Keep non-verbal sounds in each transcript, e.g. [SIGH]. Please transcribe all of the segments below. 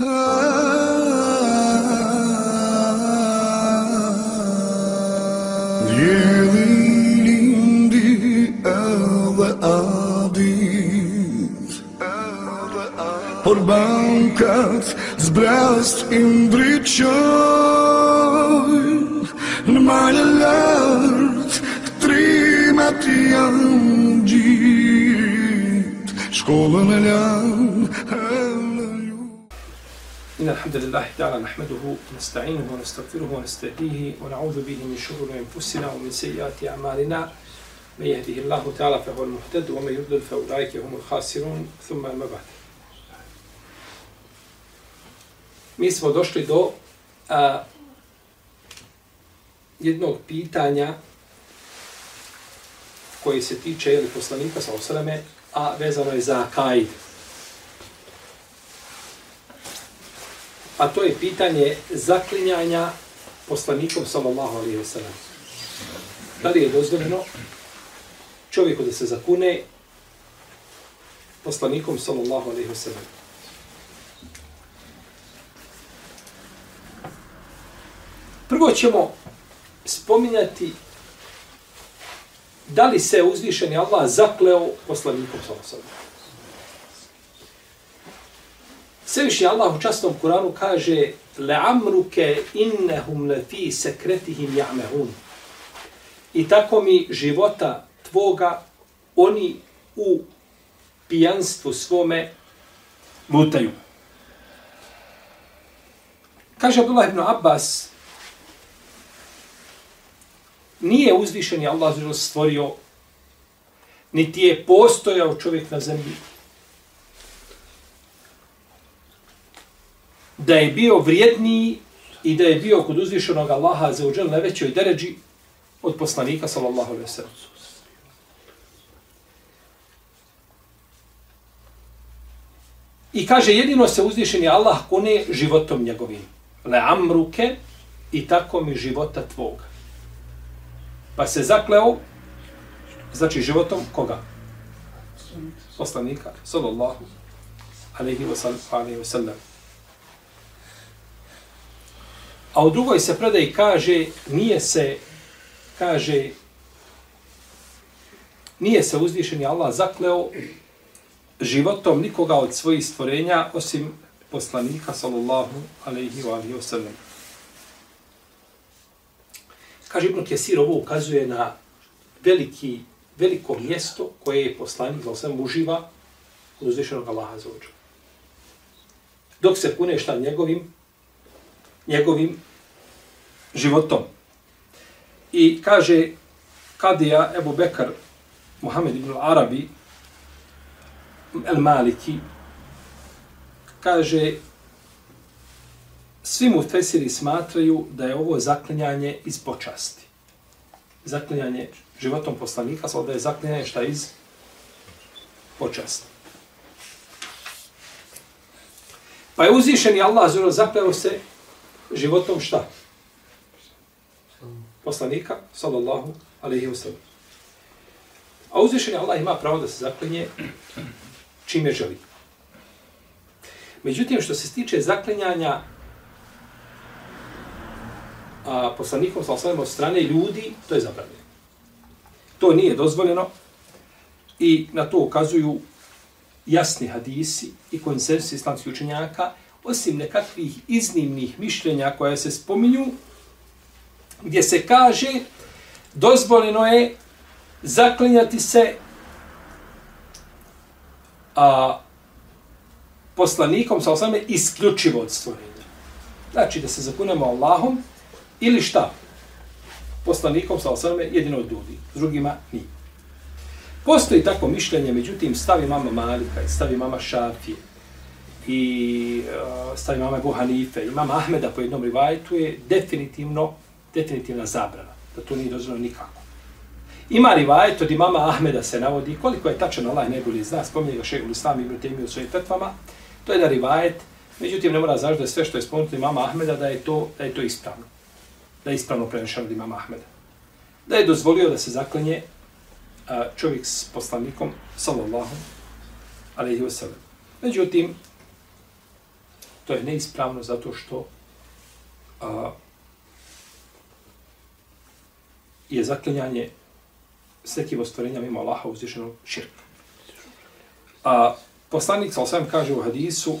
Yelindi ave adit Por bankat zbrast im dryqojn Në malë lartë trimat janë gjit Shkollën e lanë إن الحمد لله تعالى نحمده ونستعينه ونستغفره ونستهديه ونعوذ به من شرور أنفسنا ومن سيئات أعمالنا من يهده الله تعالى فهو المهتد ومن يضلل فأولئك هم الخاسرون ثم أما بعد Mi smo došli do a, jednog pitanja koji se tiče jeli, poslanika sa osaleme, a vezano je za kaid. A to je pitanje zaklinjanja poslanikom sallallahu alaihi wa sallam. Da li je dozvoljeno čovjeku da se zakune poslanikom sallallahu alaihi wa sallam? Prvo ćemo spominjati da li se uzvišeni Allah zakleo poslanikom sallallahu alaihi wa sallam. Svevišnji Allah u častnom Kuranu kaže Le'amruke إِنَّهُمْ لَفِي سَكْرَتِهِمْ ja'mehun. I tako mi života tvoga oni u pijanstvu svome mutaju. Kaže Abdullah ibn Abbas nije uzvišeni Allah stvorio niti je postojao čovjek na zemlji da je bio vrijedniji i da je bio kod uzvišenog Allaha za uđel na većoj deređi od poslanika sallallahu alaihi sallam. I kaže, jedino se uzvišeni Allah kune životom njegovim. Le amruke i tako mi života tvoga. Pa se zakleo, znači životom koga? Poslanika, sallallahu alaihi wa sallam. A u drugoj se predaj kaže, nije se, kaže, nije se uzvišeni Allah zakleo životom nikoga od svojih stvorenja, osim poslanika, sallallahu alaihi wa alaihi wa sallam. Kaže Ibn Kesir, ovo ukazuje na veliki, veliko mjesto koje je poslanik, za osam uživa od uzvišenog Allaha za ođu. Dok se pune šta njegovim njegovim životom. I kaže Kadija Ebu Bekar Muhammed ibn Arabi El Maliki kaže svi mu fesiri smatraju da je ovo zaklinjanje iz počasti. Zaklinjanje životom poslanika, sada da je zaklinjanje šta iz počasti. Pa je uzvišeni Allah zelo zakleo se životom šta? Poslanika, sallallahu alaihi wa sallam. A uzvišen Allah ima pravo da se zaklinje čime želi. Međutim, što se tiče zaklinjanja a, poslanikom, sallallahu alaihi od strane ljudi, to je zabranjeno. To nije dozvoljeno i na to ukazuju jasni hadisi i konsensus islamskih učenjaka, osim nekakvih iznimnih mišljenja koja se spominju, gdje se kaže dozvoljeno je zaklinjati se a, poslanikom sa osvame isključivo od stvorenja. Znači da se zakunemo Allahom ili šta? Poslanikom sa osvame jedino od ljudi, drugima nije. Postoji tako mišljenje, međutim, stavi mama Malika i stavi mama Šafije i eh, uh, stavi mama Ebu Hanife imama mama Ahmeda po jednom rivajtu je definitivno, definitivna zabrana. Da to nije dozvoljeno nikako. Ima rivajet od imama Ahmeda se navodi, koliko je tačan Allah najbolje zna, spominje ga šehol Islam i Brutemi u svojim tetvama, to je da rivajet, međutim ne mora znaš da je sve što je spomenuto imama Ahmeda, da je to, da je to ispravno. Da je ispravno prenešeno od imama Ahmeda. Da je dozvolio da se zaklenje eh, čovjek s poslanikom, sallallahu alaihi wa sallam. Međutim, to je neispravno zato što a, je zaklinjanje s stvorenja mimo Allaha uzvišenog širka. A poslanik sa osvijem kaže u hadisu,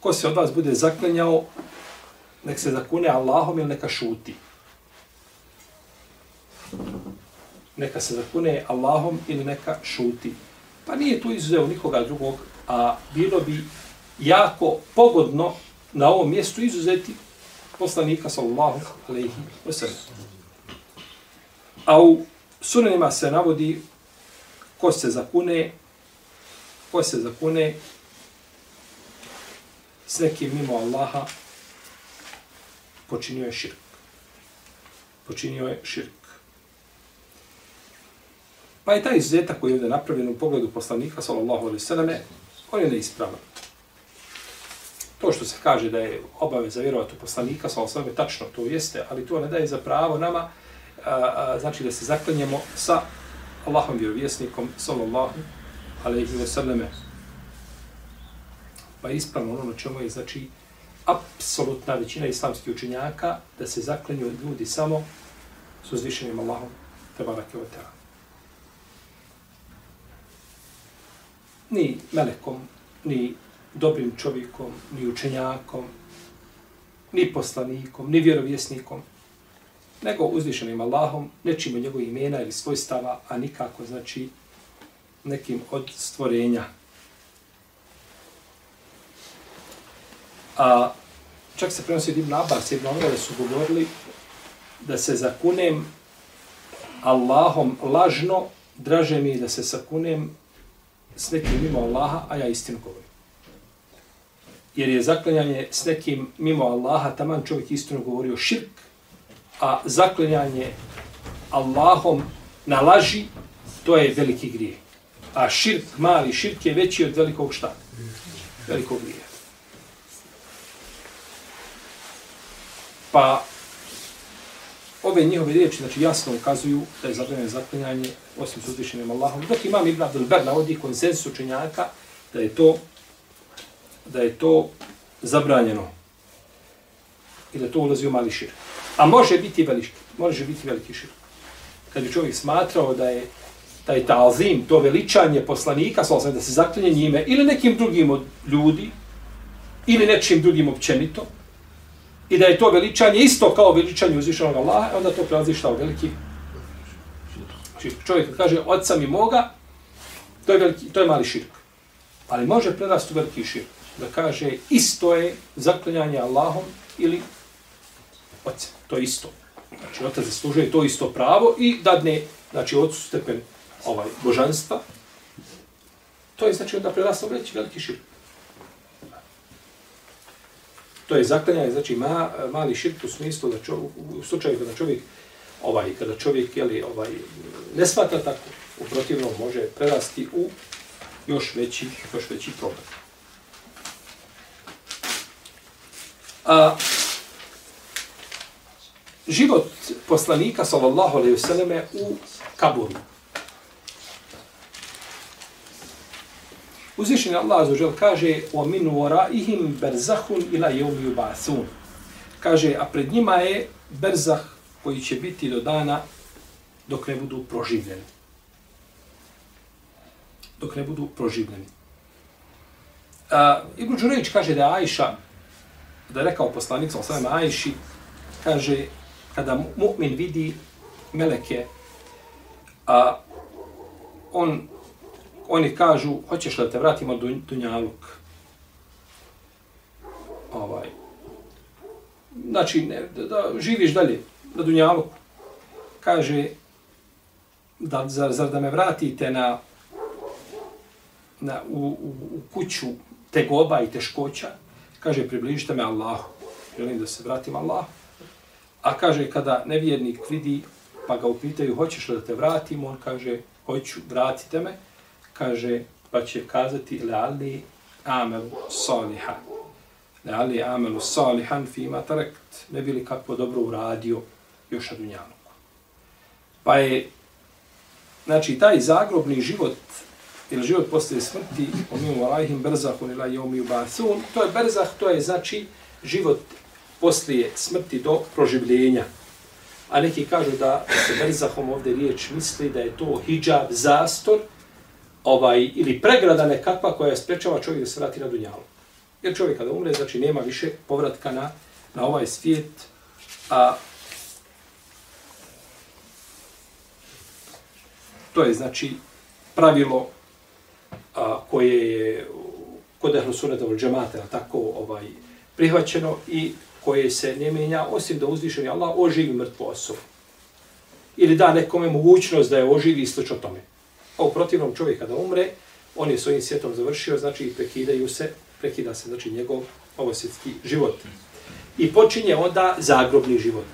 ko se od vas bude zaklinjao, nek se zakune Allahom ili neka šuti. Neka se zakune Allahom ili neka šuti. Pa nije tu izuzeo nikoga drugog, a bilo bi jako pogodno na ovom mjestu izuzeti poslanika sallallahu alaihi wa sallam. A u sunanima se navodi ko se zakune, ko se zakune s nekim mimo Allaha, počinio je širk. Počinio je širk. Pa je taj izuzetak koji je ovdje napravljen u pogledu poslanika, sallallahu alaihi sallam, on je neispravan. To što se kaže da je obaveza vjerovati u poslanika, sa osvame, tačno to jeste, ali to ne daje za pravo nama, a, a, znači da se zaklanjemo sa Allahom vjerovjesnikom, sallallahu alaihi selleme. Pa je ispravno ono čemu je, znači, apsolutna većina islamskih učenjaka da se zaklanju ljudi samo s uzvišenim Allahom, te barake o teala. Ni melekom, ni dobrim čovjekom, ni učenjakom, ni poslanikom, ni vjerovjesnikom, nego uzvišenim Allahom, nečimo njegovih imena ili svojstava, a nikako, znači, nekim od stvorenja. A čak se prenosi od Ibn Abbas, Ibn Omer, su govorili da se zakunem Allahom lažno, draže mi da se sakunem s nekim mimo Allaha, a ja istinu govorim. Jer je zaklanjanje s nekim mimo Allaha, taman čovjek istinu govorio širk, a zaklanjanje Allahom na laži, to je veliki grijeh. A širk, mali širk je veći od velikog šta? Velikog grijeha. Pa ove njihove riječi znači, jasno ukazuju da je zabranjeno zaklinjanje osim s uzvišenim Allahom. Dok imam Ibn Abdul Ber navodi konsensus učenjaka da je to da je to zabranjeno i da to ulazi u mali šir. A može biti veliki, može biti veliki šir. Kad bi čovjek smatrao da je taj talzim, to veličanje poslanika, da se zaklinje njime, ili nekim drugim od ljudi, ili nečim drugim općenito, i da je to veličanje isto kao veličanje uzvišenog Allaha, onda to prelazi šta u veliki širk. Čovjek kaže, oca mi moga, to je, veliki, to je mali širk. Ali može prerast u veliki širk. Da kaže, isto je zaklinjanje Allahom ili oce. To je isto. Znači, otac zaslužuje to isto pravo i dadne, znači, ocu stepen ovaj, božanstva. To je, znači, onda prerasta u veliki širk. To je zaklanjanje, znači ma, mali širk u smislu da čovjek, u slučaju kada čovjek ovaj kada čovjek je li ovaj ne smatra tako, u protivnom može prerasti u još veći, još veći problem. A, život poslanika sallallahu alejhi ve selleme u kaburu. Uzvišeni Allah azuđel kaže o min waraihim berzahun ila yawmi yub'athun." Kaže, a pred njima je berzah koji će biti do dana dok ne budu proživljeni. Dok ne budu proživljeni. Uh, Ibn Đurević kaže da Ajša, da je rekao poslanik sa Ajši, kaže, kada mu'min vidi meleke, a on oni kažu, hoćeš da te vratimo do Dunjaluk? Ovaj. Znači, ne, da, da živiš dalje na Dunjaluku. Kaže, da, zar, zar da me vratite na, na, u, u, u kuću tegoba i teškoća? Kaže, približite me Allahu. Želim da se vratim Allahu. A kaže, kada nevjernik vidi, pa ga upitaju, hoćeš li da te vratim? On kaže, hoću, vratite me kaže, pa će kazati leali amelu saliha. Leali amelu salihan fima tarekt. Ne bili kako dobro uradio još na dunjaluku. Pa je, znači, taj zagrobni život Jer život poslije smrti, omiju varajhim berzahun ila jomi ubathun, to je berzah, to je znači život poslije smrti do proživljenja. A neki kažu da se berzahom ovdje riječ misli da je to hijab, zastor, ovaj, ili pregrada nekakva koja je sprečava čovjek da se vrati na dunjalu. Jer čovjek kada umre, znači nema više povratka na, na ovaj svijet, a to je znači pravilo a, koje je kod ehlu sunata od džemata tako ovaj prihvaćeno i koje se ne menja osim da uzvišeni Allah oživi mrtvu osobu. Ili da nekome mogućnost da je oživi i slično tome. A u protivnom čovjek kada umre, on je svojim svijetom završio, znači prekidaju se, prekida se znači njegov ovosvjetski život. I počinje onda zagrobni život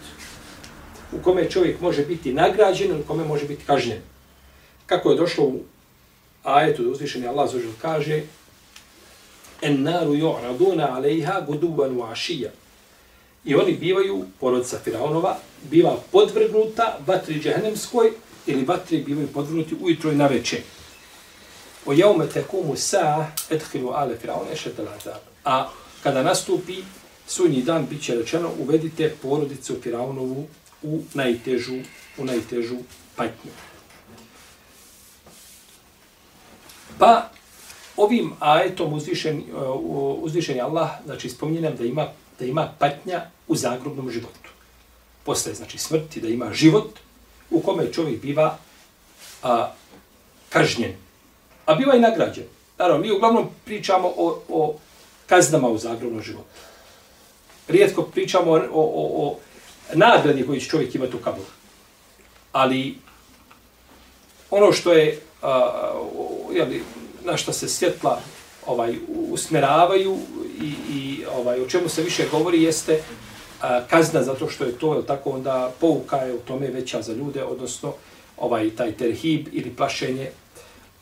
u kome čovjek može biti nagrađen ili u kome može biti kažnjen. Kako je došlo u ajetu da uzvišeni Allah zažel kaže en naru ju'raduna alejha guduban wa ašija. I oni bivaju, porodica Firaunova, biva podvrgnuta vatri džehennemskoj ili vatri bivaju podvrgnuti ujutro i na večer. O jaume tekumu sa ethilu ale Firaune šetelazab. A kada nastupi sunji dan, bit će rečeno, uvedite porodicu Firaunovu u najtežu, u najtežu patnju. Pa ovim ajetom uzvišen, uh, uzvišen je Allah, znači spominjem da ima, da ima patnja u zagrobnom životu. Posle, znači smrti, da ima život u kome čovjek biva a, kažnjen. A biva i nagrađen. Naravno, mi uglavnom pričamo o, o kaznama u zagrobnom životu. Rijetko pričamo o, o, o, o nagradi koju će čovjek imati u kaburu. Ali ono što je a, jeli, na što se svjetla ovaj usmeravaju i, i ovaj o čemu se više govori jeste a, kazna zato što je to je tako onda pouka je u tome veća za ljude odnosno ovaj taj terhib ili plašenje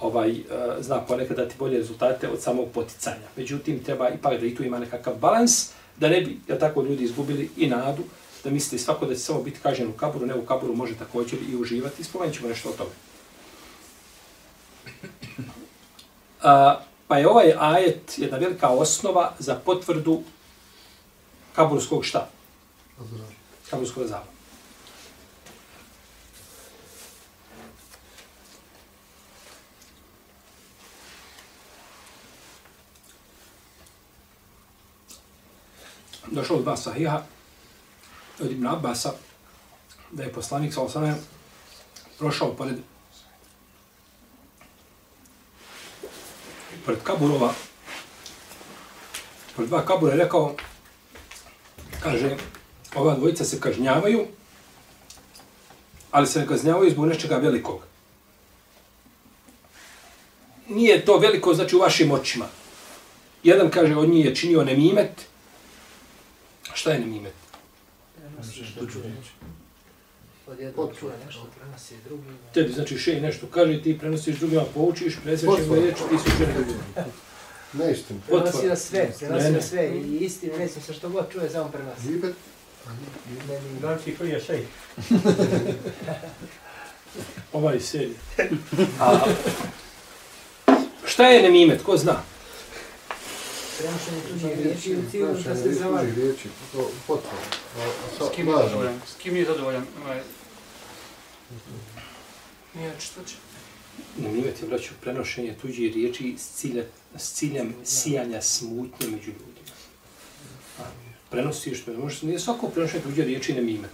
ovaj a, zna ponekad dati bolje rezultate od samog poticanja. Međutim treba ipak da i tu ima nekakav balans da ne bi ja tako ljudi izgubili i nadu da misli svako da će samo biti kažen u kaburu, ne u kaburu može također i uživati. Spomenut ćemo nešto o tome. A, pa je ovaj ajet jedna velika osnova za potvrdu kaburskog šta? Kaburskog zava. Došlo od dva sahiha od Ibn Abbasa da je poslanik sa osanem prošao pored pred kaburova, pored dva kabura je rekao, kaže, ova dvojica se kažnjavaju, ali se ne kažnjavaju zbog nečega velikog. Nije to veliko, znači u vašim očima. Jedan kaže, od njih je činio nemimet. Šta je nemimet? Od jednog čuje nešto, prenosi drugima. Tebi, znači, še nešto kaže, ti prenosiš drugima, poučiš, presvećeš mu riječ, ti su žene drugima. [LAUGHS] Neistin. Prenosi na sve, prenosi Ne, ne. na sve i istinu, ne sa što god čuje, samo prenosi. Ne, ne, Znači, koji je šej? Ovaj sedi. A, šta je nemimet, ko zna? Prenošenje tuđih riječi u cilju da se zavadi. Riječi, to potpuno. S kim je zadovoljan? S kim je zadovoljan? Nije, što će? Nemimet je, braću, prenošenje tuđih riječi s, cilje, s ciljem sijanja smutnje među ljudima. A, Prenosiš, to možeš, nije svako prenošenje tuđe riječi nemimet.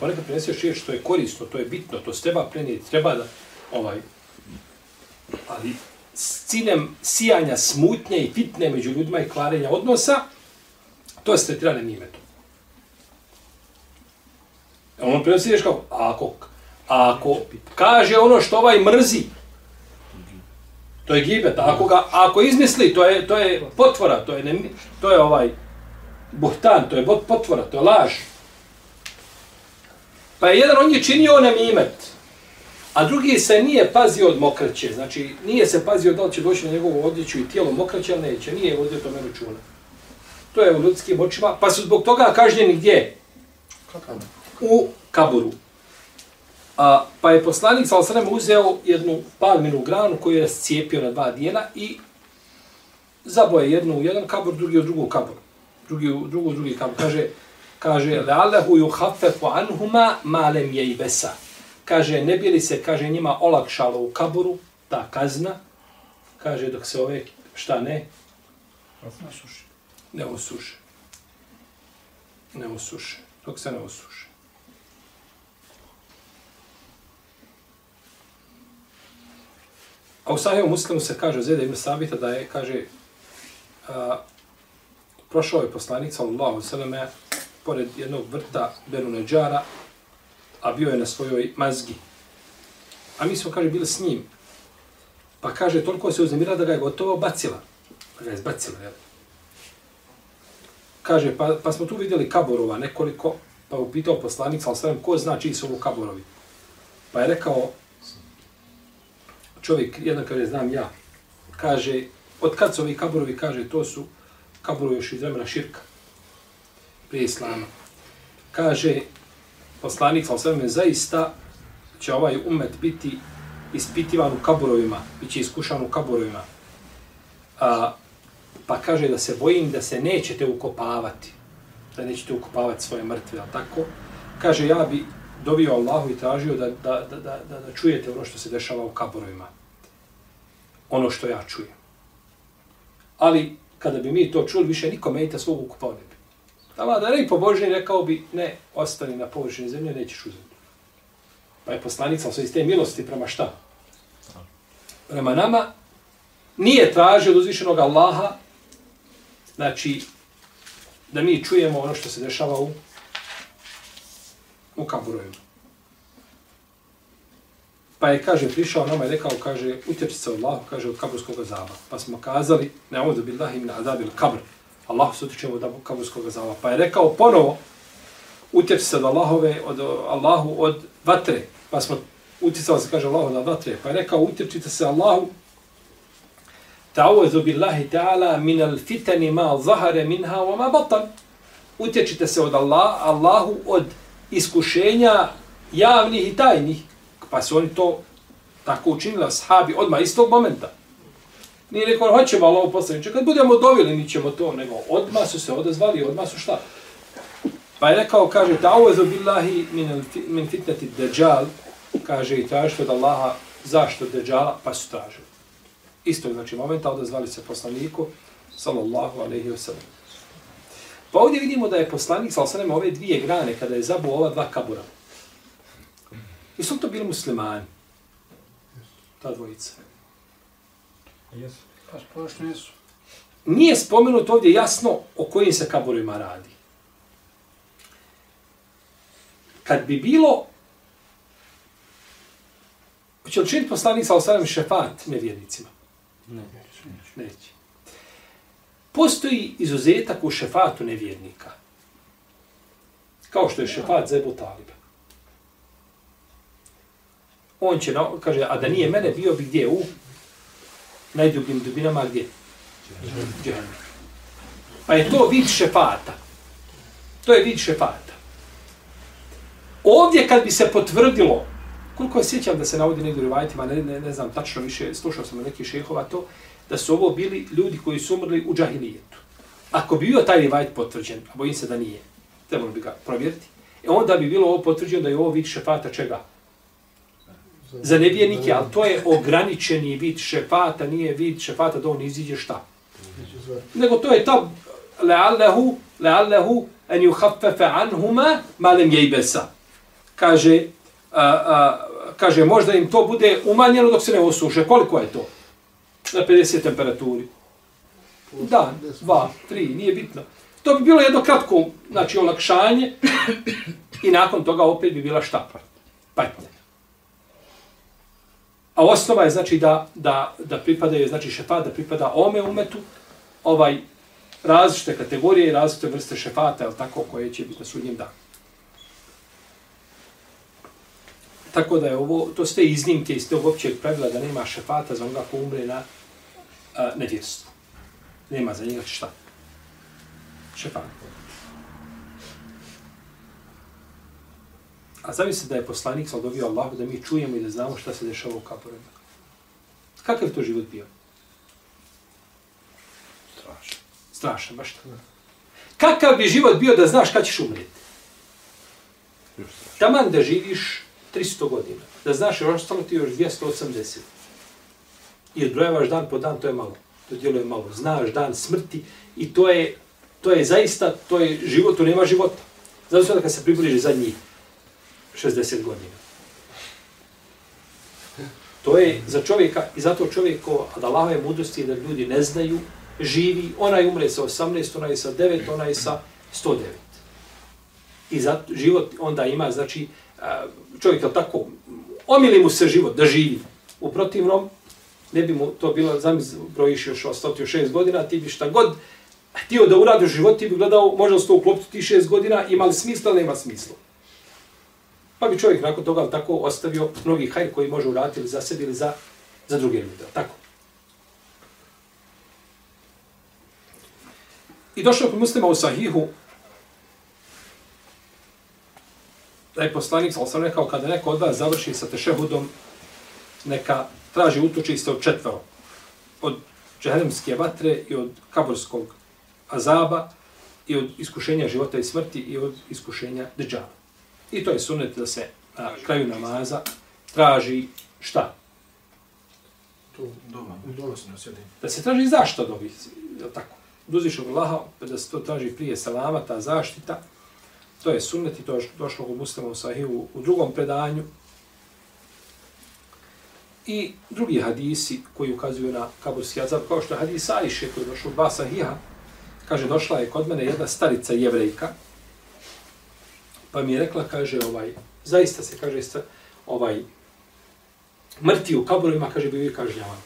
Ponekad preneseš riječ što je korisno, to je bitno, to se treba prenijeti, treba da, ovaj, ali s ciljem sijanja smutnje i fitne među ljudima i kvarenja odnosa, to se tretira nemimetom. On prenosi riječ kao, ako, ako kaže ono što ovaj mrzi, to je gibet. Ako, ga, ako izmisli, to je, to je potvora, to je, ne, to je ovaj buhtan, to je potvora, to je laž. Pa je jedan on je činio nemimet, a drugi se nije pazio od mokraće. Znači, nije se pazio da li će doći na njegovu odjeću i tijelo mokraće, ali neće. Nije vodio tome računa. To je u ljudskim očima. Pa su zbog toga kažnjeni gdje? U kaburu. A, pa je poslanik sa osrem uzeo jednu palminu granu koju je scijepio na dva dijela i zaboje jednu u jedan kabor, drugi u drugu kabor. Drugi u drugu, drugi kabor. Kaže, kaže, lealehu ju anhuma malem je besa. Kaže, ne bi li se, kaže, njima olakšalo u kaboru, ta kazna, kaže, dok se ove, šta ne? Na suši. Ne osuše. Ne osuše. Dok se ne osuše. A u Sahihu Muslimu se kaže, Zeda ibn Sabita, da je, kaže, a, prošao je poslanik, sallallahu sallam, pored jednog vrta Benu Neđara, a bio je na svojoj mazgi. A mi smo, kaže, bili s njim. Pa kaže, toliko se uznemirala da ga je gotovo bacila. Pa ga je zbacila, jel? Kaže, pa, pa smo tu vidjeli kaborova nekoliko, pa upitao poslanik, sa sallam, ko zna čiji su ovo kaborovi? Pa je rekao, čovjek, jedan kaže, znam ja, kaže, od kad su ovi kaborovi, kaže, to su kaborovi još iz vremena širka, prije islama. Kaže, poslanik, sa osvrame, zaista će ovaj umet biti ispitivan u kaburovima, bit će iskušan u kaburovima. A, pa kaže da se bojim da se nećete ukopavati, da nećete ukopavati svoje mrtve, ali tako? Kaže, ja bi dovio Allahu i tražio da, da, da, da, da, da čujete ono što se dešava u kaburovima. Ono što ja čujem. Ali, kada bi mi to čuli, više niko mejta svog ukupao ne bi. Da ne bi pobožni, rekao bi, ne, ostani na površini zemlje, nećeš u zemlju. Pa je poslanica sa iz te milosti prema šta? Prema nama, nije tražio od uzvišenog Allaha, znači, da mi čujemo ono što se dešava u u kaburojima. Pa je, kaže, prišao nama i rekao, kaže, utječi se Allah, kaže, od kaburskog azaba. Pa smo kazali, ne ovdje billahi min azabil kabr. Allah se utječe od kaburskog azaba. Pa je rekao ponovo, utječi se od Allahove, od Allahu od vatre. Pa smo utjecali se, kaže Allah, od vatre. Pa je rekao, utječite se Allahu, ta'uzu billahi ta'ala min al fitani ma zahare minha wa ma batan. Utječite se od Allah, Allahu od iskušenja javnih i tajnih, pa su oni to tako učinili, ashabi, odmah istog momenta. Nije rekao, hoćemo Allaho poslaniče, kad budemo dovili, mi ćemo to, nego odmah su se odazvali, odmah su šta? Pa je rekao, kaže, ta'uvezu billahi min, min fitneti deđal, kaže, i tražite od Allaha zašto deđala, pa su tražili. Istog, znači, momenta odazvali se poslaniku, sallallahu alaihi wasallam. Pa ovdje vidimo da je poslanik sallallahu osanem ove dvije grane, kada je zabuo ova dva kabura. I su to bili muslimani? Ta dvojica. Jesu. Pa spošno jesu. Nije spomenuto ovdje jasno o kojim se kaburima radi. Kad bi bilo Hoće li činiti poslanik sa osanem šefat nevjernicima? Ne. Neće. Postoji izuzetak u šefatu nevjernika. Kao što je šefat za Ebu Taliba. On će, kaže, a da nije mene, bio bi gdje u najdubljim dubinama, gdje? Džehennem. Pa je to vid šefata. To je vid šefata. Ovdje kad bi se potvrdilo, koliko je sjećam da se navodi negdje u rivajtima, ne, ne, ne znam tačno više, slušao sam neki šehova to, da su ovo bili ljudi koji su umrli u džahilijetu. Ako bi bio taj rivajt potvrđen, a bojim se da nije, trebalo bi ga provjeriti, e onda bi bilo ovo potvrđeno da je ovo vid šefata čega? Za nevjernike, ali to je ograničeni vid šefata, nije vid šefata da on iziđe šta? Nego to je ta le'allehu, le'allehu en juhaffefe anhuma malem jejbesa. Kaže, a, a, kaže, možda im to bude umanjeno dok se ne osuše. Koliko je to? na 50 temperaturi. Dan, dva, tri, nije bitno. To bi bilo jedno kratko, znači, olakšanje i nakon toga opet bi bila šta? patnja. A osnova je, znači, da, da, da pripadaju, znači, šefat, da pripada ome umetu, ovaj, različite kategorije i različite vrste šefata, je tako, koje će biti na sudnjem danu. Tako da je ovo, to ste iznimke iz tog općeg pravila da nema šefata za onoga ko umre na a, nevjerstvu. Nema za njega šta? Šefat. A zamisli da je poslanik sal dobio Allahu da mi čujemo i da znamo šta se dešava u kaborima. Kakav to život bio? Strašno. Strašan, baš tako. Kakav bi život bio da znaš kad ćeš strašno. Taman da živiš 300 godina, da znaš još ostalo ti još 280. I odbrojevaš dan po dan, to je malo. To djeluje malo. Znaš dan smrti i to je, to je zaista, to je život, to nema života. Zato sada kad se približi zadnjih 60 godina. To je za čovjeka, i zato čovjek da lave mudrosti je da ljudi ne znaju, živi, onaj umre sa 18, onaj sa 9, onaj sa 109. I zato život onda ima, znači, čovjek je tako, omili mu se život da živi. U protivnom, ne bi mu to bilo, zamisli, brojiš još ostati još šest godina, ti bi šta god htio da uradi u život, ti bi gledao, možda se to uklopiti ti 6 godina, ima li smisla, nema smisla. Pa bi čovjek nakon toga tako ostavio mnogi hajr koji može uraditi ili za sebi ili za, za druge ljude. Tako. I došao kod muslima u sahihu da je poslanik, ali sam rekao, kada neko od vas završi sa tešehudom, neka traži utočiste od četvero. Od džehennemske vatre i od kaborskog azaba i od iskušenja života i smrti i od iskušenja deđala. I to je sunet da se na kraju namaza traži šta? Tu, doma, u dolosno sjedim. Da se traži zašto dobi, je li tako? Duziš od Allaha, da se to traži prije salama, ta zaštita. To je sunnet i to je došlo u muslima u sahihu u drugom predanju. I drugi hadisi koji ukazuju na kaburski azab, kao što je hadis Ajše koji je došao u dva sahiha, kaže, došla je kod mene jedna starica jevrejka, pa mi je rekla, kaže, ovaj, zaista se, kaže, sta, ovaj, mrti u kaburovima, kaže, bi kažnjavan.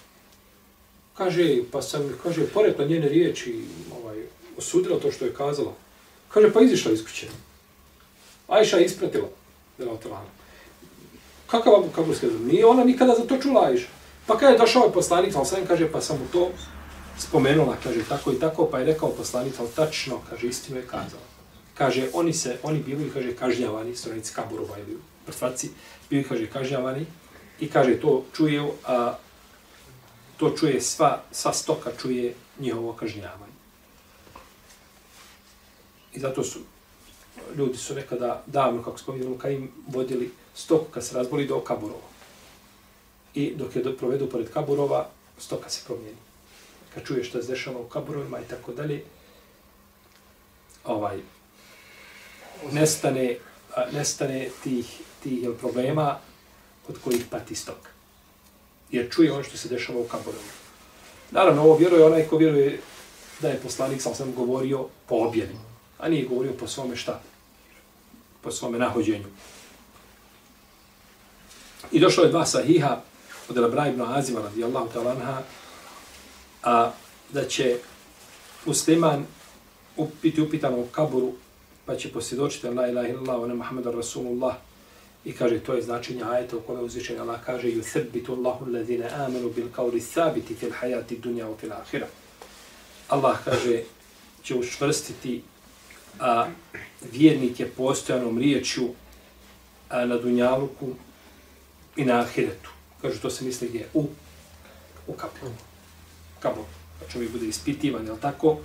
Kaže, pa sam, kaže, porekla njene riječi, ovaj, osudila to što je kazala. Kaže, pa izišla iz kuće. Ajša je ispratila. Delotovana. Kakav Abu Kabur azab? Nije ona nikada za to čula Ajša. Pa kada je došao je poslanik, ali sam kaže, pa sam mu to spomenula, kaže, tako i tako, pa je rekao poslanik, ali tačno, kaže, istinu je kazala. Kaže, oni se, oni bili, kaže, kažnjavani, stranici Kaburova ili mrtvaci, bili, kaže, kažnjavani i kaže, to čuje, a, to čuje sva, sva stoka čuje njihovo kažnjavanje. I zato su, ljudi su nekada davno, kako spominjamo, kad im vodili stoku kad se razboli do kaburova. I dok je do, provedu pored kaburova, stoka se promijeni. Kad čuješ šta se dešava u kaburovima i tako dalje, ovaj, nestane, nestane tih, tih jel, problema od kojih pati stok. Jer čuje ono što se dešava u kaburovima. Naravno, ovo vjeruje onaj ko vjeruje da je poslanik, sam sam govorio po objavi, a nije govorio po svome šta? Po svome nahođenju. I došlo je dva sahiha od Elabra ibn Azima radijallahu ta'ala anha, a da će musliman biti upitan u kaburu, pa će posvjedočiti la ilaha illallah, ona Muhammed Rasulullah, i kaže, to je značenje ajeta u kome uzvišenje Allah kaže يُثَبِّتُ اللَّهُ الَّذِينَ آمَنُوا بِالْقَوْلِ الثَّابِتِ فِي الْحَيَاتِ الدُّنْيَا وَفِي الْآخِرَةِ Allah kaže, će učvrstiti a, vjernike postojanom riječju a, na Dunjaluku i na Ahiretu. Kaže, to se misli gdje? U, u kapu. Kapu. Pa čovjek bude ispitivan, jel tako?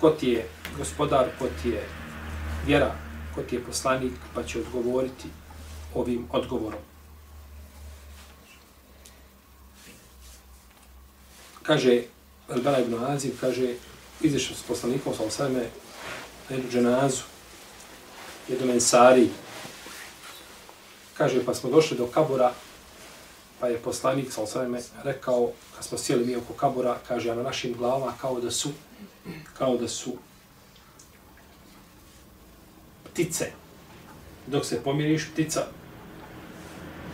Ko ti je gospodar, ko ti je vjera, ko ti je poslanik, pa će odgovoriti ovim odgovorom. Kaže, Elbera ibn Azib, kaže, izišao s poslanikom, sa osvame, na jednu dženazu, jednu mensari, kaže, pa smo došli do kabura, pa je poslanik, sa osvame, rekao, kad smo sjeli mi oko kabura, kaže, a na našim glavama kao da su, kao da su ptice. Dok se pomiriš, ptica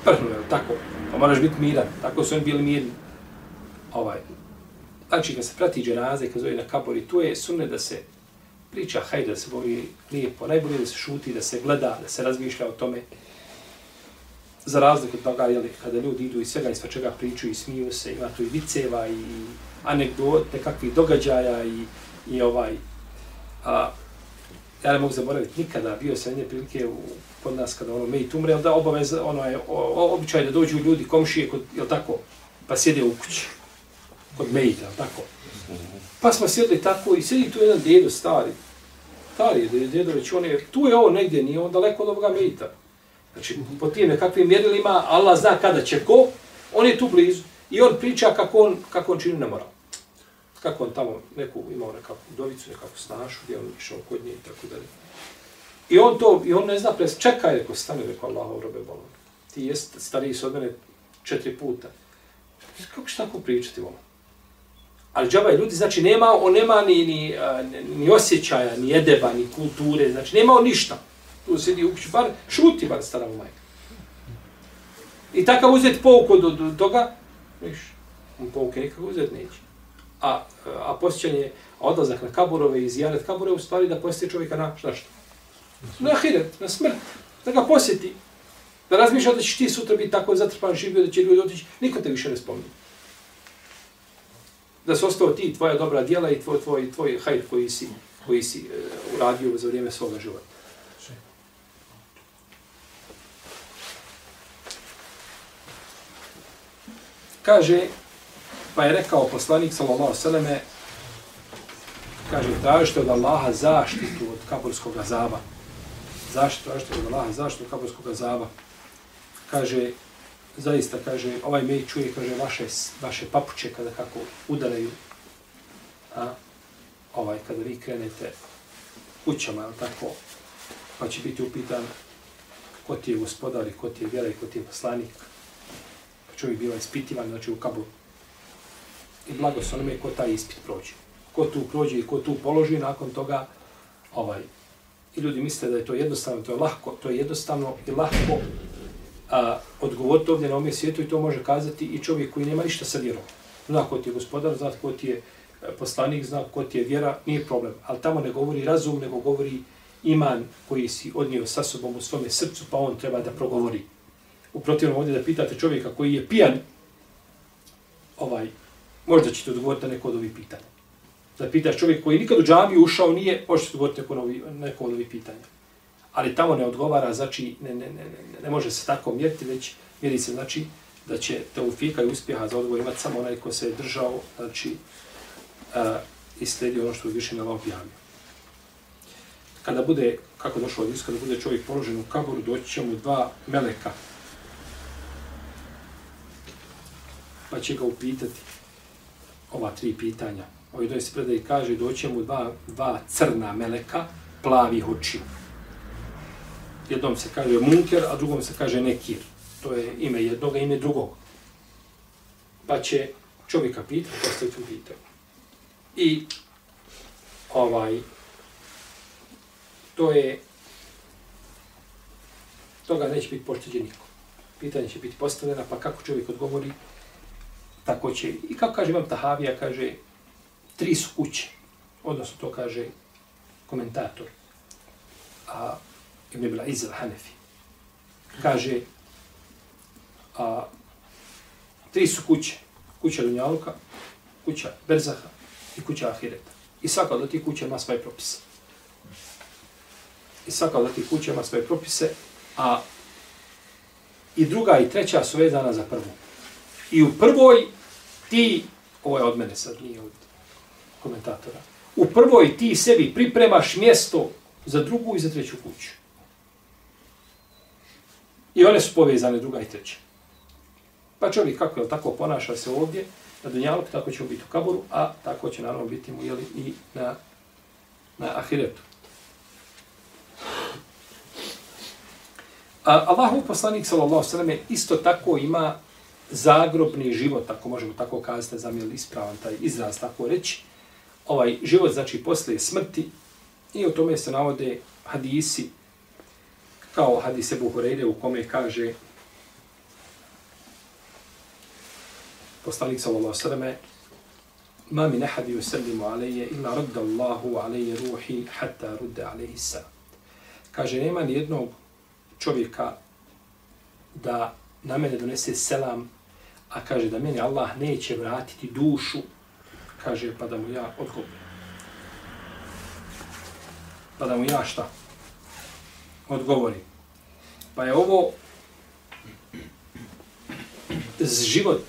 prhnu, je tako? Pa moraš biti miran. Tako su oni bili mirni. Ovaj. Znači, kad se prati dženaze, kad zove na kabori, tu je sunne da se priča, hajde da se bovi lijepo, najbolje da se šuti, da se gleda, da se razmišlja o tome. Za razliku od toga, jeli, kada ljudi idu i svega i svačega pričaju i smiju se, ima tu i viceva i anegdote, kakvih događaja i, i ovaj, a, ja ne mogu zaboraviti nikada, bio sam jedne prilike u, kod nas kada ono mejt umre, da obavez, ono je o, običaj da dođu ljudi, komšije, kod, jel tako, pa sjede u kući, kod mejta, tako. Pa smo sjedli tako i sjedi tu jedan dedo stari, stari je dedo već, on je, tu je ovo negdje, nije on daleko od ovoga mejta. Znači, po tim nekakvim mjerilima, Allah zna kada će ko, on je tu blizu. I on priča kako on, kako on čini nemoral. Kako on tamo neku, imao nekakvu dovicu, nekakvu snašu, gdje on išao kod nje i tako dalje. I on to, i on ne zna pres, čekaj, reko, stani, reko, Allahov robe bolan. Ti jest stariji od mene četiri puta. Kako će tako pričati, volan? Ali džaba je ljudi, znači nema, on nema ni, ni, ni osjećaja, ni edeba, ni kulture, znači nema on ništa. Tu sedi u kuću, bar šuti, bar stara mu majka. I takav uzeti pouku od, od toga, viš, on pouke nikako uzeti neće. A, a posjećanje, odlazak na kaburove i zijaret kabure, u stvari da posjeti čovjeka na šta što? Na ahiret, na smrt. Da ga posjeti. Da razmišlja da ćeš ti sutra biti tako zatrpan živio, da će ljudi otići, niko te više ne spominje. Da su ostao ti, tvoja dobra djela i tvoj, tvoj, tvoj hajr koji si, koji si uh, uradio za vrijeme svoga života. Kaže, pa je rekao poslanik sallallahu alejhi kaže tražite od Allaha zaštitu od kaburskog azaba. Zaštitu tražite od Allaha zaštitu od kaburskog azaba. Kaže zaista kaže ovaj mej čuje kaže vaše vaše papuče kada kako udaraju a ovaj kada vi krenete kućama tako pa će biti upitan ko ti je gospodar i ko ti je vjera i ko ti je poslanik čovjek biva ispitivan, znači u kaburu. I blago se onome ko taj ispit prođe. Ko tu prođe i ko tu položi, nakon toga, ovaj, i ljudi misle da je to jednostavno, to je lahko, to je jednostavno i lahko a, odgovoriti ovdje na ovom svijetu i to može kazati i čovjek koji nema ništa sa vjerom. Zna ko ti je gospodar, zna ko ti je e, poslanik, zna ko ti je vjera, nije problem. Ali tamo ne govori razum, nego govori iman koji si odnio sa sobom u svome srcu, pa on treba da progovori. U protivnom ovdje da pitate čovjeka koji je pijan, ovaj, možda ćete odgovoriti na neko od ovih pitanja. Da pitaš čovjek koji nikad u džamiju ušao nije, možete odgovoriti neko, novi, neko od ovih pitanja. Ali tamo ne odgovara, znači ne, ne, ne, ne, ne može se tako mjeriti, već mjeri se znači da će te ufika i uspjeha za odgovor imati samo onaj ko se je držao, znači a, i sledio ono što je više na vam objavio. Kada bude, kako došlo od kada bude čovjek položen u kaboru, doći će mu dva meleka, pa će ga upitati ova tri pitanja. O jednoj se predaj kaže, doće mu dva, dva crna meleka, plavi oči. Jednom se kaže munker, a drugom se kaže nekir. To je ime jednog, ime drugog. Pa će čovjeka pitati, postaviti u pitanje. I ovaj, to je, toga neće biti pošteđen niko. Pitanje će biti postavljena, pa kako čovjek odgovori, tako će, i kako kaže Imam Tahavija, kaže, tri su kuće, odnosno to kaže komentator, a Ibn Ibn Izil Hanefi, kaže, a, tri su kuće, kuća Dunjaluka, kuća Berzaha i kuća Ahireta. I svaka od tih kuća ima svoje propise. I svaka od tih kuća ima svoje propise, a i druga i treća su vezana za prvu. I u prvoj ti, ovo je od mene sad, nije od komentatora, u prvoj ti sebi pripremaš mjesto za drugu i za treću kuću. I one su povezane druga i treća. Pa čovjek kako je tako ponaša se ovdje, na Dunjalog, tako će biti u Kaboru, a tako će naravno biti mu jeli, i na, na Ahiretu. A Allahu poslanik sallallahu sallam isto tako ima zagrobni život, ako možemo tako kazati, za mi ispravan taj izraz tako reći, ovaj život znači posle smrti i o tome se navode hadisi kao hadis Ebu Horeire u kome kaže poslanik sallallahu sallame ma min ahadi yusallimu alayya illa radda Allahu alayya ruhi hatta rudda alayhi sa. Kaže nema ni jednog čovjeka da na mene donese selam a kaže da meni Allah neće vratiti dušu, kaže pa da mu ja odgovorim. Pa da mu ja šta? Odgovori. Pa je ovo život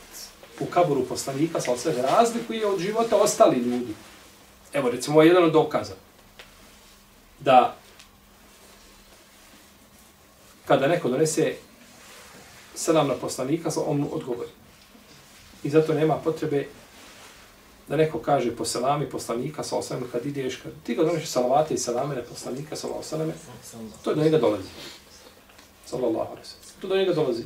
u kaburu poslanika sa sve razlikuje od života ostali ljudi. Evo, recimo, jedan od dokaza. Da kada neko donese selam na poslanika, on mu odgovori. I zato nema potrebe da neko kaže po selami poslanika, sa osam, kad ideš, kad ti ga doneš salavate i selame na poslanika, sa osam, to je do njega dolazi. Sallallahu alaihi To do njega dolazi.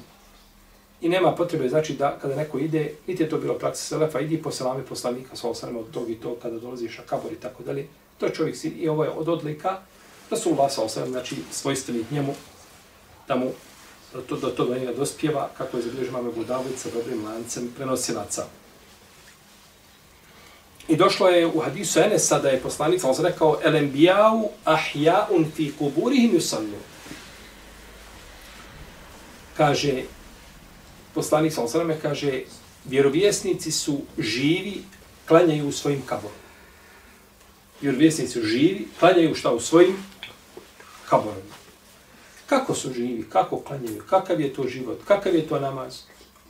I nema potrebe, znači, da kada neko ide, niti je to bilo praksa selefa, idi po selami poslanika, sa osam, od tog i to, kada dolaziš na kabor i tako dalje. To je čovjek sin i ovo je od odlika da su Allah sa osam, znači, svojstveni njemu, da mu da to, da to do njega dospjeva, kako je zabilježio mame Budavic sa dobrim lancem prenosilaca. I došlo je u hadisu Enesa da je poslanica, on se rekao, elembijau ahjaun fi kuburihim yusallu. Kaže, poslanik sa osrame kaže, vjerovjesnici su živi, klanjaju u svojim kaborom. Vjerovjesnici su živi, klanjaju šta u svojim kaborima. Kako su živi, kako klanjaju, kakav je to život, kakav je to namaz.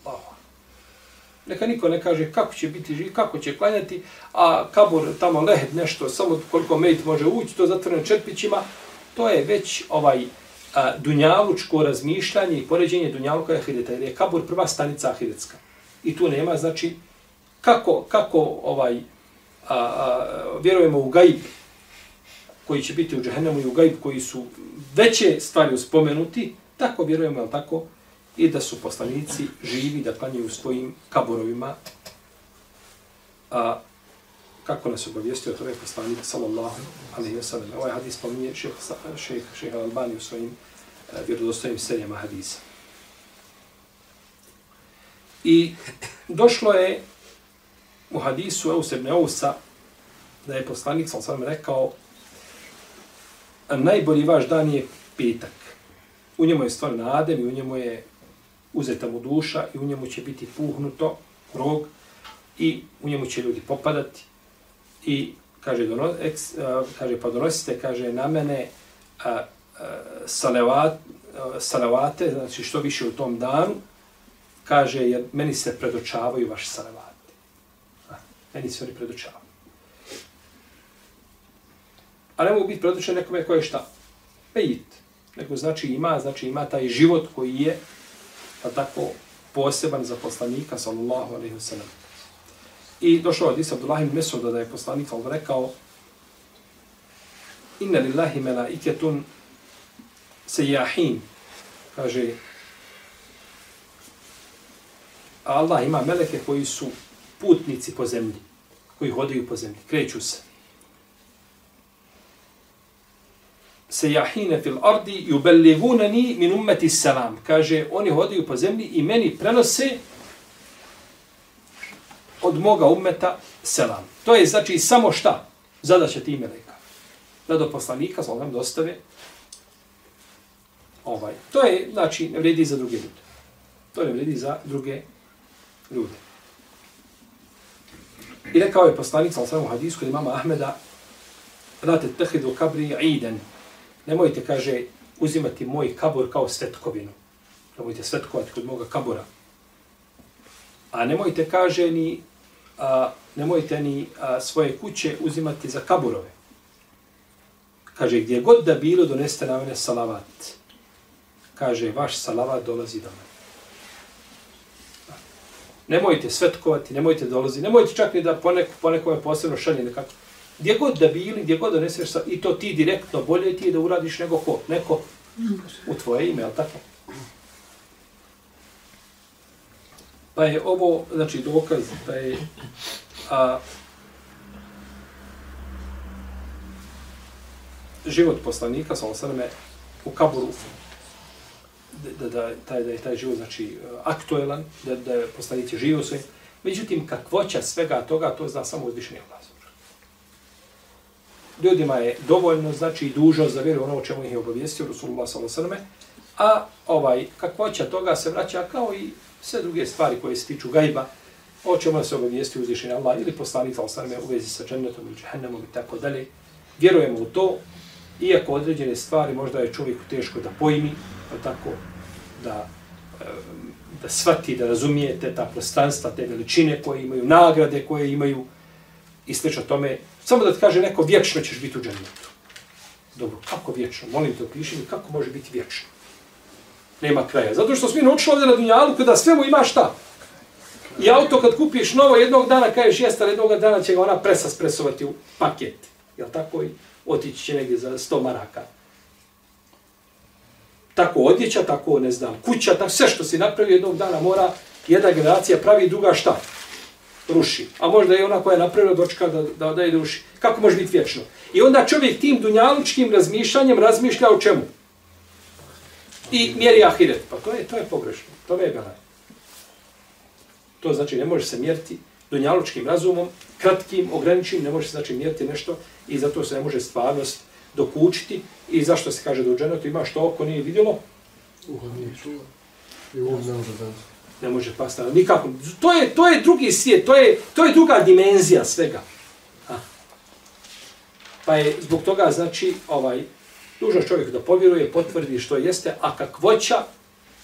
Oh. Neka niko ne kaže kako će biti živ, kako će klanjati, a kabor tamo lehet nešto, samo koliko mejt može ući, to zatvoreno četpićima, to je već ovaj a, dunjalučko razmišljanje i poređenje dunjaluka i ahireta, jer je kabor prva stanica ahiretska. I tu nema, znači, kako, kako ovaj, a, a, vjerujemo u gaib, koji će biti u džahennemu i u gajb, koji su veće stvari uspomenuti, tako vjerujemo, ali tako, i da su poslanici živi, da klanjaju u svojim kaborovima, a kako nas obavijestio to je poslanik, sallallahu alaihi wa sallam. Ovaj hadis spominje šeha šeh, šeh Albani u svojim uh, vjerodostojnim serijama hadisa. I došlo je u hadisu Eusebne Eusa da je poslanik, sallallahu alaihi wa sallam, rekao a najbolji vaš dan je petak. U njemu je stvar nadem i u njemu je uzeta mu duša i u njemu će biti puhnuto rog i u njemu će ljudi popadati i kaže, dono, eks, a, kaže pa donosite, kaže na mene a, a, salavat, a, salavate, znači što više u tom danu, kaže jer meni se predočavaju vaši A, Meni se oni predočavaju. A ne mogu biti predočen nekome koje je šta? Pejit. Nego znači ima, znači ima taj život koji je pa tako poseban za poslanika sallallahu alejhi ve sellem. I došao od Isa Abdullah ibn Mesuda da je poslanik sallallahu rekao Inna lillahi malaikatun sayyahin kaže Allah ima meleke koji su putnici po zemlji, koji hodaju po zemlji, kreću se. Se jahine fil ardi i ubelligunani min ummeti salam. Kaže, oni hodaju po zemlji i meni prenose od moga ummeta selam. To je znači samo šta? Zadaća ti meleka. Da do poslanika, znači nam dostave ovaj. To je, znači, ne vredi za druge ljude. To ne vredi za druge ljude. I rekao je poslanik, sallam, u hadijsku imama Ahmeda, Rate tehidu kabri iden, nemojte, kaže, uzimati moj kabor kao svetkovinu. Nemojte svetkovati kod moga kabora. A nemojte, kaže, ni, a, nemojte ni a, svoje kuće uzimati za kaborove. Kaže, gdje god da bilo, doneste na mene salavat. Kaže, vaš salavat dolazi do mene. Nemojte svetkovati, nemojte dolazi, nemojte čak ni da poneko, ponekome posebno šalje nekako gdje god da bili, gdje god doneseš, sa, i to ti direktno bolje ti je da uradiš nego ko, neko u tvoje ime, ali tako? Pa je ovo, znači, dokaz da je a, život poslanika, sa osaname, u kaburu, da, da, taj, da je taj život, znači, aktuelan, da, da je poslanici živio svojim. Međutim, kakvoća svega toga, to zna samo uzvišenje Allah ljudima je dovoljno, znači i dužo za vjeru ono o čemu ih je obavijestio Rasulullah s.a.v. A ovaj, kakvoća toga se vraća kao i sve druge stvari koje se tiču gajba, o čemu se obavijesti uzvišenje Allah ili poslanik s.a.v. u vezi sa džennetom ili džahennemom i tako dalje. Vjerujemo u to Iako određene stvari možda je čovjeku teško da pojmi, pa tako da da shvati, da razumije te ta prostranstva, te veličine koje imaju, nagrade koje imaju i slično tome. Samo da ti kaže neko, vječno ćeš biti u džennetu. Dobro, kako vječno? Molim te, opiši mi kako može biti vječno. Nema kraja. Zato što smo mi naučili ovdje na Dunjalu, kada svemu ima šta? I auto kad kupiš novo, jednog dana kažeš jeste, ali jednog dana će ga ona presa spresovati u paket. Jel tako? I otići će negdje za 100 maraka. Tako odjeća, tako ne znam, kuća, tako sve što si napravio jednog dana mora jedna generacija pravi, druga šta? Ruši. A možda je ona koja je napravila dočka da, da, da je ruši. Kako može biti vječno? I onda čovjek tim dunjalučkim razmišljanjem razmišlja o čemu? I mjeri ahiret. Pa to je, to je pogrešno. To je belaj. To znači ne može se mjeriti dunjalučkim razumom, kratkim, ograničenim, ne može se znači mjeriti nešto i zato se ne može stvarnost dokučiti i zašto se kaže da u dženetu ima što oko nije vidjelo? Uho nije čuo. I uho ne može da... Ne može pasti, nikako. To je, to je drugi svijet, to je, to je druga dimenzija svega. Ha. Pa je zbog toga, znači, ovaj, dužno čovjek da povjeruje, potvrdi što jeste, a kakvoća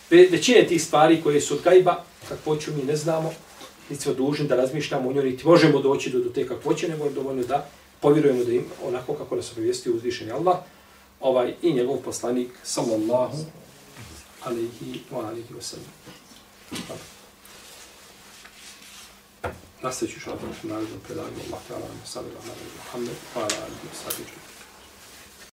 većine tih stvari koje su od gajba, kakvoću mi ne znamo, niti smo dužni da razmišljamo o njoj, niti možemo doći do, do te kakvoće, nego je dovoljno da povjerujemo da im onako kako nas obavijesti uzvišeni Allah ovaj, i njegov poslanik, sallallahu alaihi wa alaihi wa sallam. Nastavit ću što na tom narednom predanju. Allah ta'ala, sallallahu alaihi wa sallam, wa alaihi wa sallam.